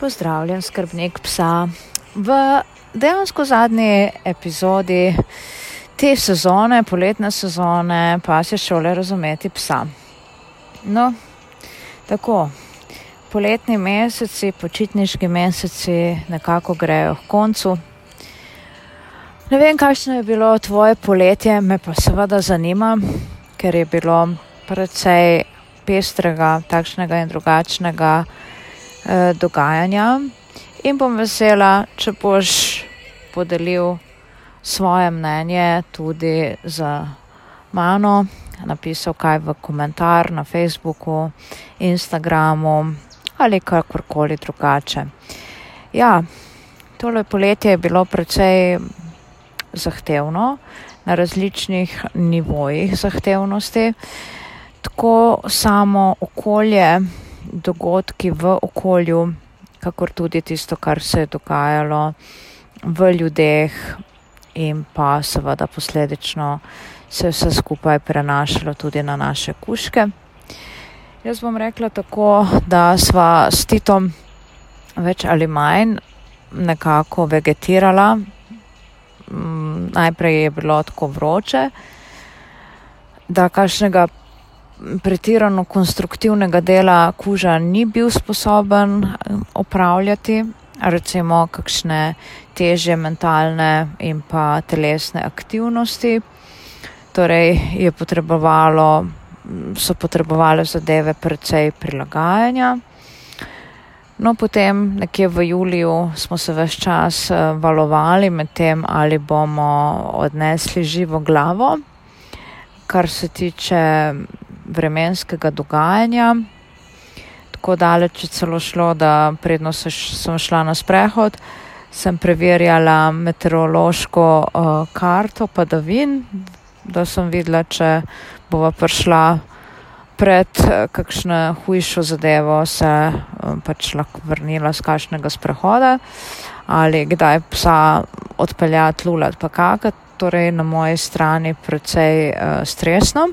Pozdravljen, skrbnik psa. V dejansko zadnji epizodi te sezone, poletne sezone, pa se šole razumeti psa. No, tako, poletni meseci, počitniški meseci nekako grejo k koncu. Ne vem, kakšno je bilo tvoje poletje, me pa seveda zanima, ker je bilo precej pestrega, takšnega in drugačnega eh, dogajanja. In bom vesela, če boš podelil svoje mnenje tudi za mano, napisal kaj v komentar na Facebooku, Instagramu ali kakorkoli drugače. Ja, tole poletje je bilo precej zahtevno na različnih nivojih zahtevnosti. Tako samo okolje, dogodki v okolju, kakor tudi tisto, kar se je dogajalo v ljudeh in pa seveda posledično se je vse skupaj prenašalo tudi na naše kuške. Jaz bom rekla tako, da sva s Titom več ali manj nekako vegetirala. Mm, najprej je bilo tako vroče, da kakšnega pretirano konstruktivnega dela kuža ni bil sposoben opravljati, recimo kakšne teže mentalne in pa telesne aktivnosti. Torej je potrebovalo, so potrebovali zadeve precej prilagajanja. No, potem nekje v juliju smo se več čas eh, valovali med tem, ali bomo odnesli živo glavo, kar se tiče vremenskega dogajanja. Tako daleč je celo šlo, da predno sem šla na sprehod, sem preverjala meteorološko uh, karto padavin, da sem videla, če bova prišla pred uh, kakšno hujšo zadevo, se uh, pač lahko vrnila z kakšnega sprehoda ali kdaj psa odpeljati lulat pa kakati, torej na moji strani precej uh, stresno.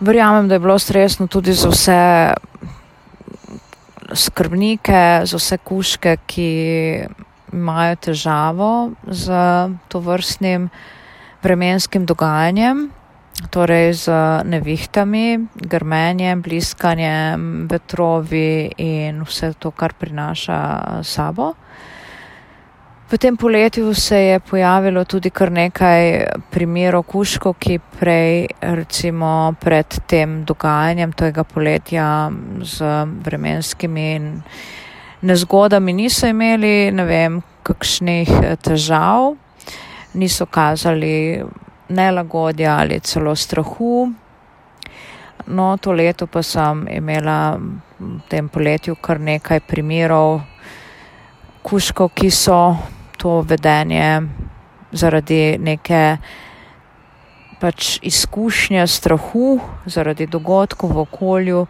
Verjamem, da je bilo stresno tudi za vse skrbnike, za vse kuške, ki imajo težavo z to vrstnim vremenskim dogajanjem, torej z nevihtami, grmenjem, bliskanjem, vetrovi in vse to, kar prinaša sabo. V tem poletju se je pojavilo tudi kar nekaj primerov kuškov, ki prej, recimo pred tem dogajanjem tega poletja z vremenskimi nezgodami niso imeli, ne vem, kakšnih težav, niso kazali nelagodja ali celo strahu. No, to leto pa sem imela v tem poletju kar nekaj primerov kuškov, ki so to vedenje zaradi neke pač izkušnje strahu, zaradi dogodkov v okolju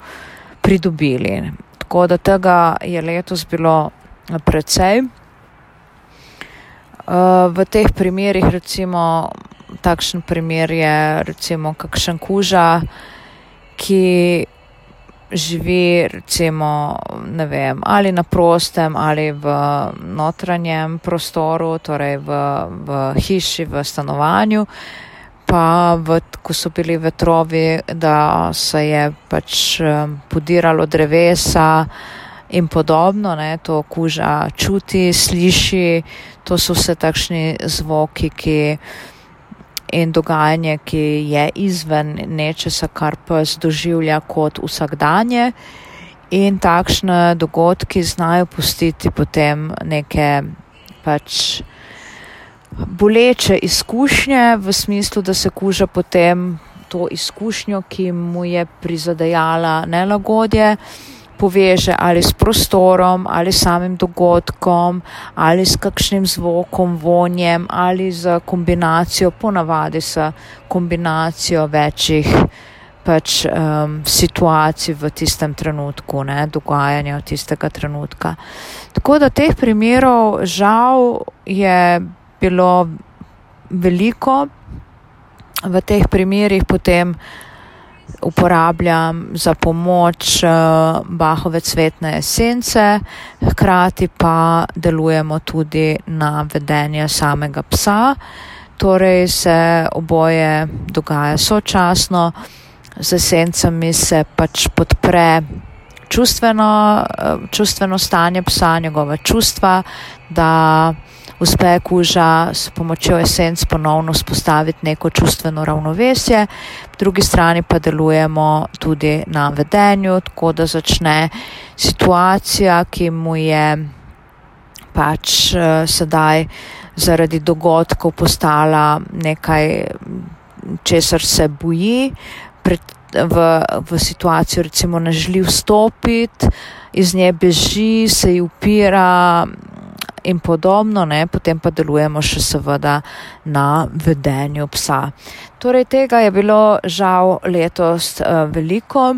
pridobili. Tako da tega je letos bilo precej. Uh, v teh primerih, recimo, takšen primer je recimo kakšen kuža, ki živi recimo, ne vem, ali na prostem ali v notranjem prostoru, torej v, v hiši, v stanovanju, pa v, ko so bili vetrovi, da se je pač podiralo drevesa in podobno, ne, to kuža čuti, sliši, to so vse takšni zvoki, ki in dogajanje, ki je izven nečesa, kar pes doživlja kot vsakdanje. In takšne dogodki znajo pustiti potem neke pač boleče izkušnje, v smislu, da se kuža potem to izkušnjo, ki mu je prizadejala nelagodje poveže ali s prostorom, ali samim dogodkom, ali s kakšnim zvokom, vonjem, ali z kombinacijo, ponavadi s kombinacijo večjih pač um, situacij v tistem trenutku, ne, dogajanja od tistega trenutka. Tako da teh primerov žal je bilo veliko, v teh primerih potem uporabljam za pomoč uh, bahove cvetne esence, hkrati pa delujemo tudi na vedenje samega psa. Torej se oboje dogaja sočasno, z esencami se pač podpre čustveno, uh, čustveno stanje psa, njegova čustva, da uspe kuža s pomočjo esenc ponovno spostaviti neko čustveno ravnovesje, po drugi strani pa delujemo tudi na vedenju, tako da začne situacija, ki mu je pač uh, sedaj zaradi dogodkov postala nekaj, česar se boji, pred, v, v situacijo recimo ne želi vstopiti, iz nje beži, se ji upira, in podobno, ne, potem pa delujemo še seveda na vedenju psa. Torej, tega je bilo žal letos uh, veliko.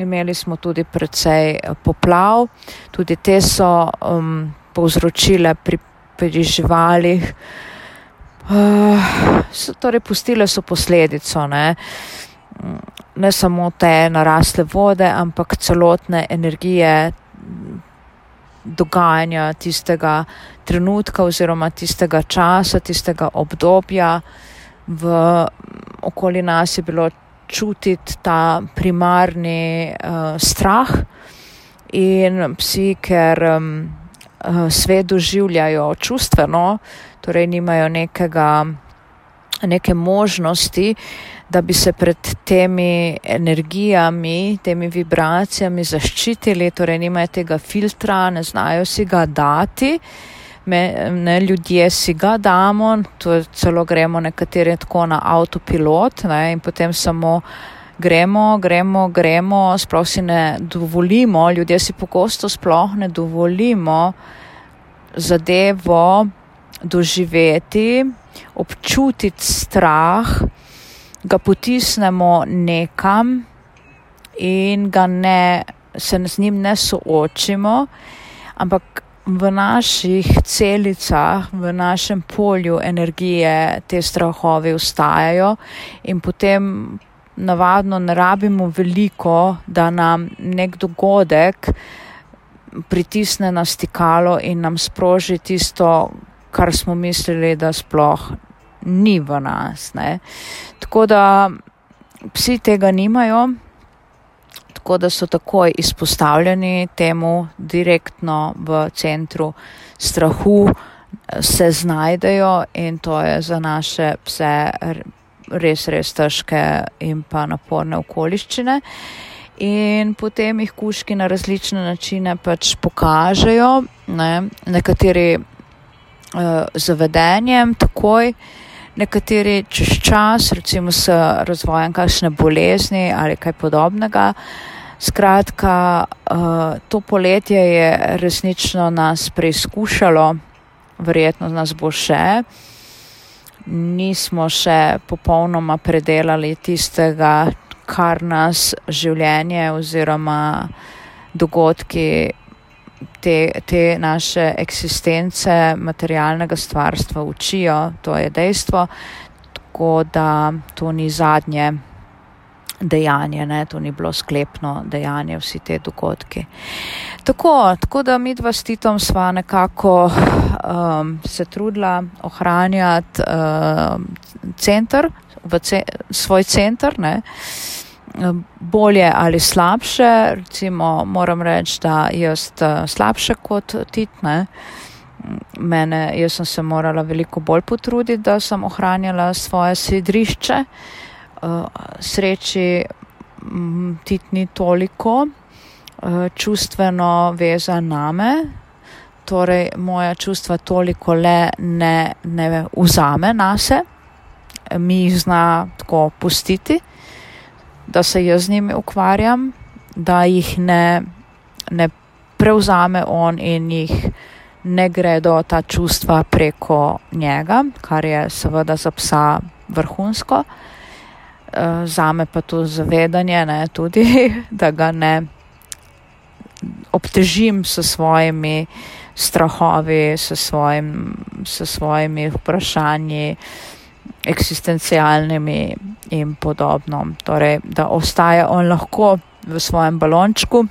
Imeli smo tudi precej eh, poplav, tudi te so um, povzročile pri, pri živalih, uh, so, torej pustile so posledico, ne, ne samo te narasle vode, ampak celotne energije dogajanja tistega trenutka oziroma tistega časa, tistega obdobja. V okoli nas je bilo čutiti ta primarni uh, strah in psi, ker um, svet doživljajo čustveno, torej nimajo nekega, neke možnosti, uh, da bi se pred temi energijami, temi vibracijami zaščitili, torej nimajo tega filtra, ne znajo si ga dati. Me, ne, ljudje si ga damo, celo gremo nekateri tako na avtopilot ne, in potem samo gremo, gremo, gremo, sploh si ne dovolimo, ljudje si pogosto sploh ne dovolimo zadevo doživeti, občutiti strah, ga potisnemo nekam in ga ne, se z njim ne soočimo, ampak v naših celicah, v našem polju energije te strahovi ustajajo in potem navadno ne rabimo veliko, da nam nek dogodek pritisne na stikalo in nam sproži tisto, kar smo mislili, da sploh ni v nas. Ne. Tako da psi tega nimajo, tako da so takoj izpostavljeni temu direktno v centru strahu, se znajdejo in to je za naše pse res, res težke in pa naporne okoliščine. In potem jih kuški na različne načine pač pokažejo, ne, nekateri uh, z vedenjem takoj, uh, nekateri čez čas, recimo s razvojem kakšne bolezni ali kaj podobnega. Skratka, uh, to poletje je resnično nas preizkušalo, verjetno nas bo še. Nismo še popolnoma predelali tistega, kar nas življenje oziroma dogodki te, te naše eksistence materialnega stvarstva učijo, to je dejstvo, tako da to ni zadnje dejanje, ne? to ni bilo sklepno dejanje, vsi te dogodki. Tako, tako da mi dva s Titom sva nekako um, se trudila ohranjati um, center, ce, svoj center, ne? Bolje ali slabše, recimo moram reči, da jaz eh, slabše kot titne. Mene, jaz sem se morala veliko bolj potruditi, da sem ohranjala svoje sedrišče. Eh, sreči titni toliko eh, čustveno veza name, torej moja čustva toliko le ne, ne vzame nase, mi jih zna tako pustiti da se jaz z njimi ukvarjam, da jih ne, ne prevzame on in jih ne gredo ta čustva preko njega, kar je seveda za psa vrhunsko. Eh, zame pa to zavedanje, ne, tudi, da ga ne obtežim s svojimi strahovi, s, svojim, s svojimi vprašanji, eksistencialnimi in podobno. Torej, da ostaje on lahko v svojem balončku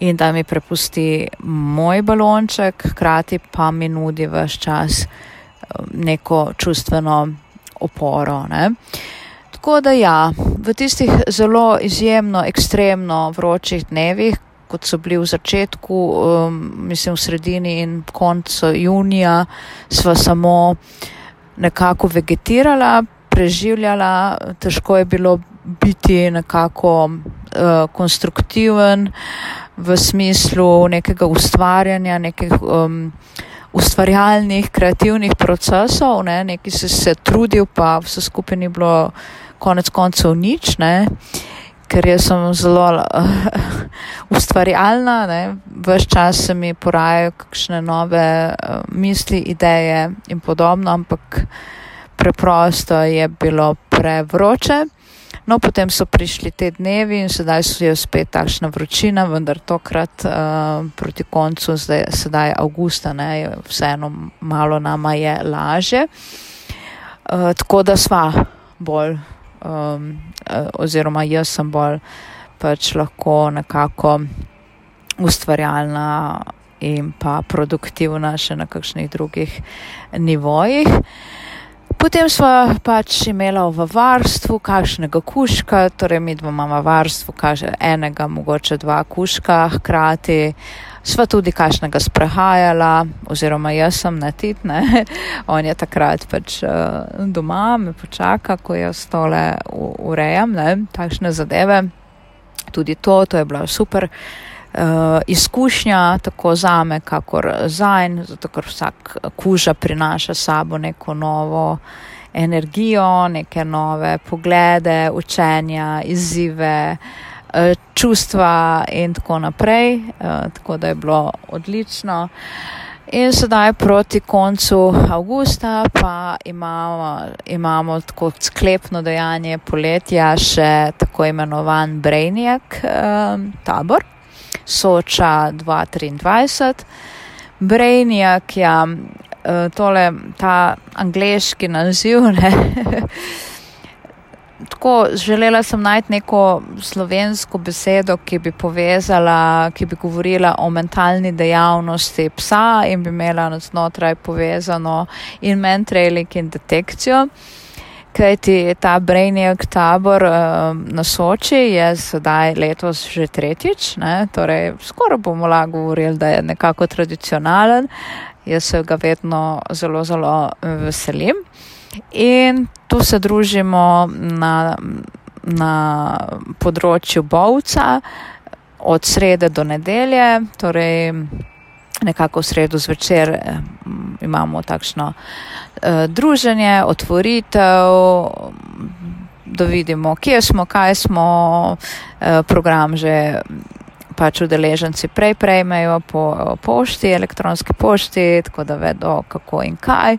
in da mi prepusti moj balonček, hkrati pa mi nudi vse čas eh, neko čustveno oporo. Ne. Tako da ja, v tistih zelo izjemno, ekstremno vročih dnevih, kot so bili v začetku, um, mislim v sredini in koncu junija, sva samo nekako vegetirala, preživljala, težko je bilo biti nekako uh, konstruktiven v smislu nekega ustvarjanja, nekih um, ustvarjalnih, kreativnih procesov, ne, neki se, se trudil, pa vse skupaj ni bilo konec koncev nič, ne, ker jaz sem zelo uh, ustvarjalna, ne, vse čas se mi porajajo kakšne nove uh, misli, ideje in podobno, ampak preprosto je bilo prevroče. No, potem so prišli te dnevi in sedaj je spet takšna vročina, vendar tokrat uh, proti koncu, zdaj, sedaj avgusta, ne, vseeno malo nama je laže. Uh, tako da sva bolj, um, uh, oziroma jaz sem bolj pač lahko nekako ustvarjalna in pa produktivna še na kakšnih drugih nivojih. Potem smo pač imela v varstvu kakšnega kuška, torej mi dva imamo v varstvu enega, mogoče dva kuška, hkrati sva tudi kakšnega sprehajala, oziroma jaz sem na titne, on je takrat pač uh, doma, me počaka, ko jaz tole urejam, ne, takšne zadeve. Tudi to, to je bilo super uh, izkušnja, tako za me, kakor za en, zato ker vsak kuža prinaša sabo neko novo energijo, neke nove poglede, učenja, izzive, uh, čustva in tako naprej. Tako da je bilo odlično. In sedaj proti koncu avgusta pa imamo, imamo tako sklepno dejanje poletja še tako imenovan Brainiac um, tabor. Soča 2023. Brainiac, ja, e, tole, ta angliški naziv, ne. Tako, želela sem najti neko slovensko besedo, ki bi povezala, ki bi govorila o mentalni dejavnosti psa in bi imela znotraj povezano in mentrailing in detekcijo kajti ta Brainiac tabor uh, na Soči je sedaj letos že tretjič, ne? torej skoraj bomo lahko govorili, da je nekako tradicionalen. Jaz se ga vedno zelo, zelo veselim. In tu se družimo na, na področju Bovca od srede do nedelje, torej nekako v sredo zvečer eh, imamo takšno druženje, otvoritev, da vidimo, kje smo, kaj smo, uh, program že pač udeleženci prej prejmejo po pošti, elektronski pošti, tako da vedo, kako in kaj.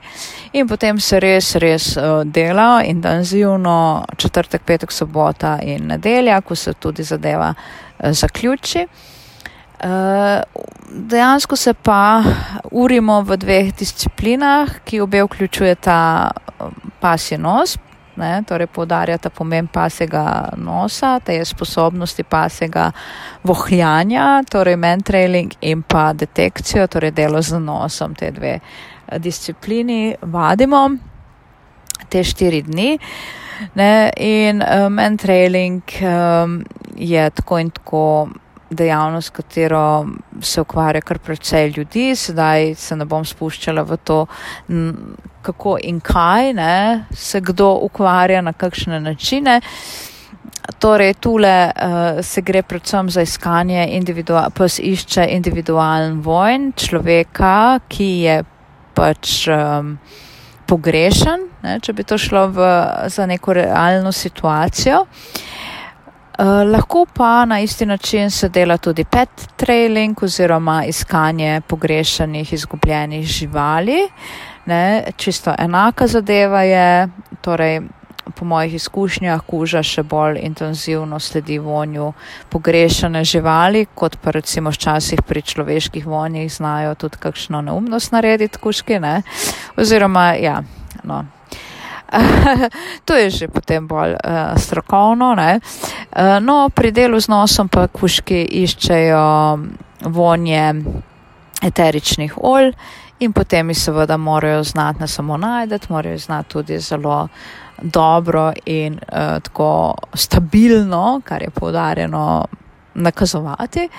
In potem se res, res uh, dela intenzivno četrtek, petek, sobota in nedelja, ko se tudi zadeva uh, zaključi. Uh, dejansko se pa urimo v dveh disciplinah, ki obe vključujeta um, pasji nos, ne, torej podarjata pomen pasega nosa, te je sposobnosti pasega vohljanja, torej mentrailing in pa detekcijo, torej delo z nosom, te dve eh, disciplini vadimo te štiri dni. Ne, in uh, mentrailing um, je tako in tako dejavnost, katero se ukvarja kar precej ljudi, sedaj se ne bom spuščala v to, kako in kaj ne, se kdo ukvarja na kakšne načine. Torej, tule uh, se gre predvsem za iskanje, pa se išče individualen vojn človeka, ki je pač um, pogrešen, ne, če bi to šlo v, za neko realno situacijo. Uh, lahko pa na isti način se dela tudi pet trailing oziroma iskanje pogrešanih, izgubljenih živali. Ne, čisto enaka zadeva je, torej po mojih izkušnjah kuža še bolj intenzivno sledi vonju pogrešane živali, kot pa recimo včasih pri človeških vonjih znajo tudi kakšno neumnost narediti kuški, ne, oziroma ja, no. to je že potem bolj uh, strokovno. Uh, no, pri delu z nosom pa kuški iščejo vonje eteričnih olj in potem jih seveda morajo znati ne samo najdete, morajo znati tudi zelo dobro in uh, tako stabilno, kar je poudarjeno nakazovati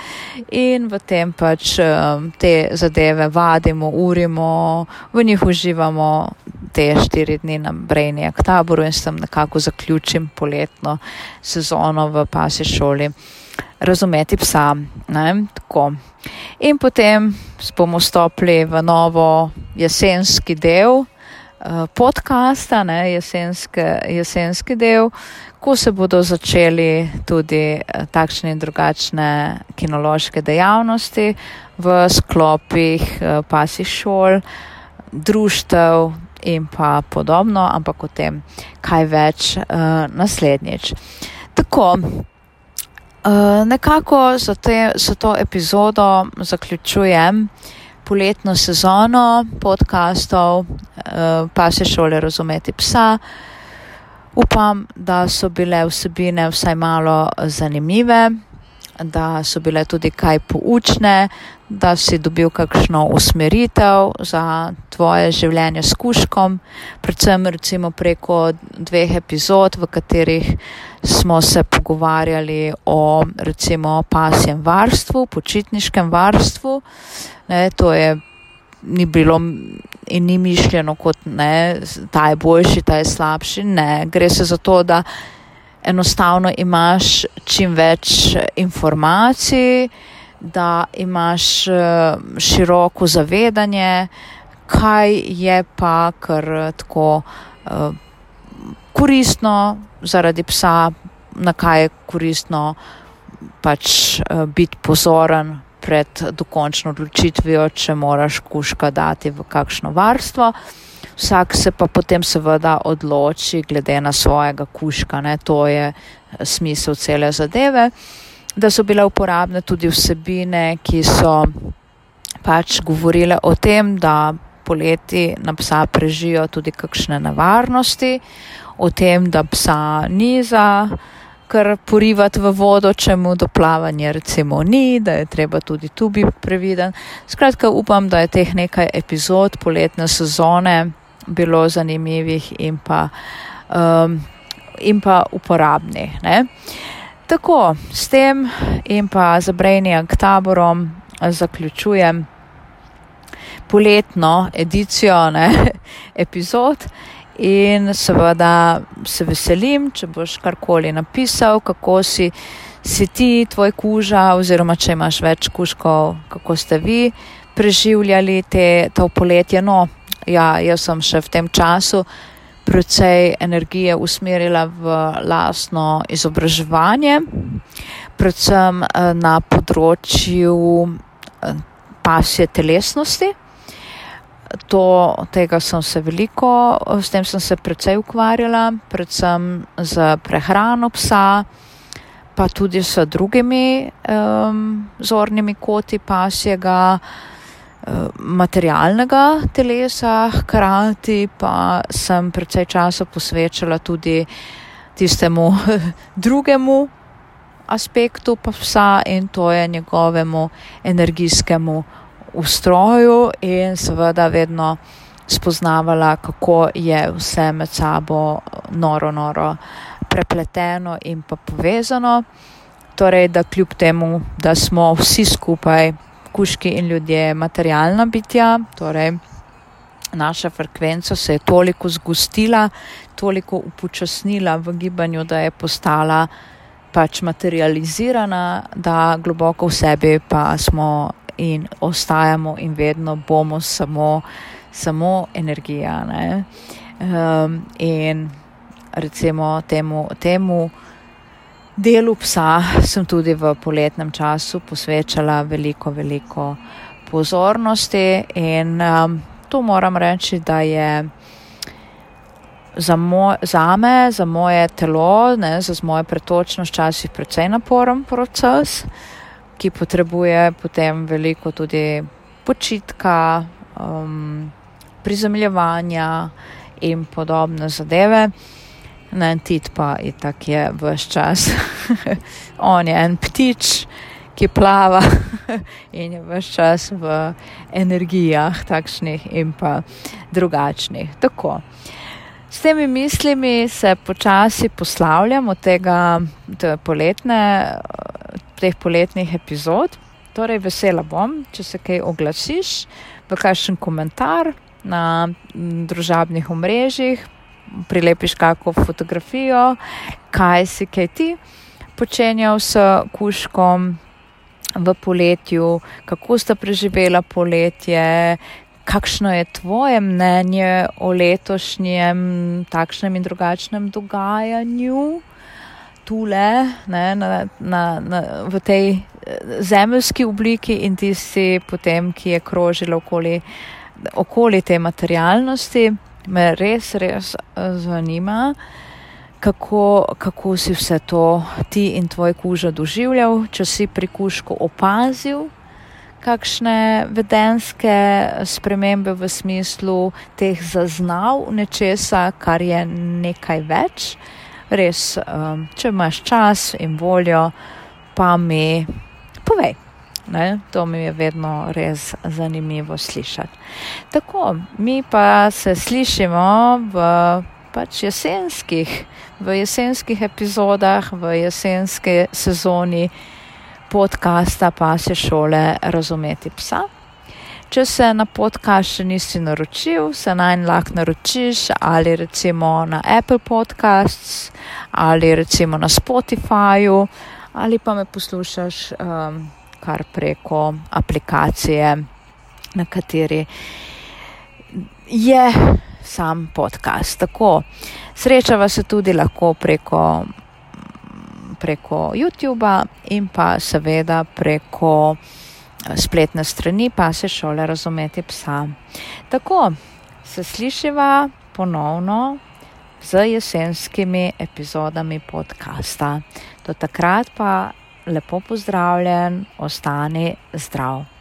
in v tem pač um, te zadeve vadimo, urimo, v njih uživamo te štiri dni na Brainiac taboru in s tem nekako zaključim poletno sezono v pasi šoli. Razumeti psa, ne, tako. In potem bomo stopili v novo jesenski del uh, podcasta, ne, jesenske, jesenski del, ko se bodo začeli tudi uh, takšne in drugačne kinološke dejavnosti v sklopih uh, pasih šol, društev in pa podobno, ampak o tem kaj več uh, naslednjič. Tako, uh, nekako za, te, za to epizodo zaključujem poletno sezono podkastov, pa se šole razumeti psa. Upam, da so bile vsebine vsaj malo zanimive, da so bile tudi kaj poučne, da si dobil kakšno usmeritev za tvoje življenje s kuškom, predvsem recimo preko dveh epizod, v katerih smo se pogovarjali o recimo pasjem varstvu, počitniškem varstvu. Ne, to je ni bilo in ni mišljeno kot ne, ta je boljši, ta je slabši. Ne, gre se za to, da enostavno imaš čim več informacij, da imaš eh, široko zavedanje, kaj je pa kar tako uh, koristno zaradi psa, na kaj je koristno pač uh, biti pozoren pred dokončno odločitvijo, če moraš kuška dati v kakšno varstvo. Vsak se pa potem seveda odloči glede na svojega kuška, ne? to je smisel cele zadeve, da so bile uporabne tudi vsebine, ki so pač govorile o tem, da poleti na psa prežijo tudi kakšne nevarnosti, o tem, da psa ni za kar porivati v vodo, če mu do plavanja recimo ni, da je treba tudi tu biti previden. Skratka, upam, da je teh nekaj epizod poletne sezone bilo zanimivih in pa, um, in pa uporabnih. Ne? Tako, s tem in pa za Brainiac taborom zaključujem poletno edicijo ne, epizod. In seveda se veselim, če boš karkoli napisal, kako si, si ti, tvoj kuža, oziroma če imaš več kužkov, kako ste vi preživljali te, to poletje. No, ja, jaz sem še v tem času precej energije usmerila v lastno izobraževanje, predvsem eh, na področju eh, pasje telesnosti to, tega sem se veliko, s tem sem se precej ukvarjala, predvsem z prehrano psa, pa tudi s drugimi um, zornimi koti pasjega, um, materialnega telesa, hkrati pa sem precej časa posvečala tudi tistemu drugemu aspektu pa psa in to je njegovemu energijskemu ustroju in seveda vedno spoznavala, kako je vse med sabo noro, noro prepleteno in pa povezano. Torej, da kljub temu, da smo vsi skupaj, kuški in ljudje, materialna bitja, torej naša frekvenca se je toliko zgustila, toliko upočasnila v gibanju, da je postala pač materializirana, da globoko v sebi pa smo in ostajamo in vedno bomo samo, samo energija. Um, in recimo temu, temu delu psa sem tudi v poletnem času posvečala veliko, veliko pozornosti in um, to moram reči, da je. Za, moj, za me, za moje telo, ne, za mojo pretočnost, včasih precej naporen proces. Uh, ki potrebuje potem veliko tudi počitka, um, prizemljevanja in podobne zadeve. Na en tit pa je tak je vse čas. On je en ptič, ki plava in je vse čas v energijah takšnih in pa drugačnih. Tako. S temi mislimi se počasi poslavljam od tega poletne, teh poletnih epizod. Torej, vesela bom, če se kaj oglasiš, v kakšen komentar na družabnih omrežjih, prilepiš kako fotografijo, kaj si kaj ti počenjal s kuškom v poletju, kako sta preživela poletje, kakšno je tvoje mnenje o letošnjem takšnem in drugačnem dogajanju. Tule, ne, na, na, na, v tej eh, zemeljski obliki in tisti potem, ki je krožila okoli, okoli te materialnosti me res, res eh, zanima, kako, kako si vse to ti in tvoj kuža doživljal, če si pri kužku opazil kakšne vedenske spremembe v smislu teh zaznav nečesa, kar je nekaj več. Res, um, če imaš čas in voljo, pa mi povej. Ne? To mi je vedno res zanimivo slišati. Tako, mi pa se slišimo v pač jesenskih, v jesenskih epizodah, v jesenski sezoni podcasta Pasje šole Razumeti psa. Če se na podcast še nisi naročil, se naj lahko naročiš ali recimo na Apple Podcasts ali recimo na Spotifyju ali pa me poslušaš. Um, kar preko aplikacije, na kateri je sam podcast. Tako srečava se tudi lahko preko, preko YouTube in pa seveda preko spletne strani pa se šole razumeti psa. Tako se slišiva ponovno z jesenskimi epizodami podcasta. Do takrat pa lepo pozdravljen, ostani zdrav.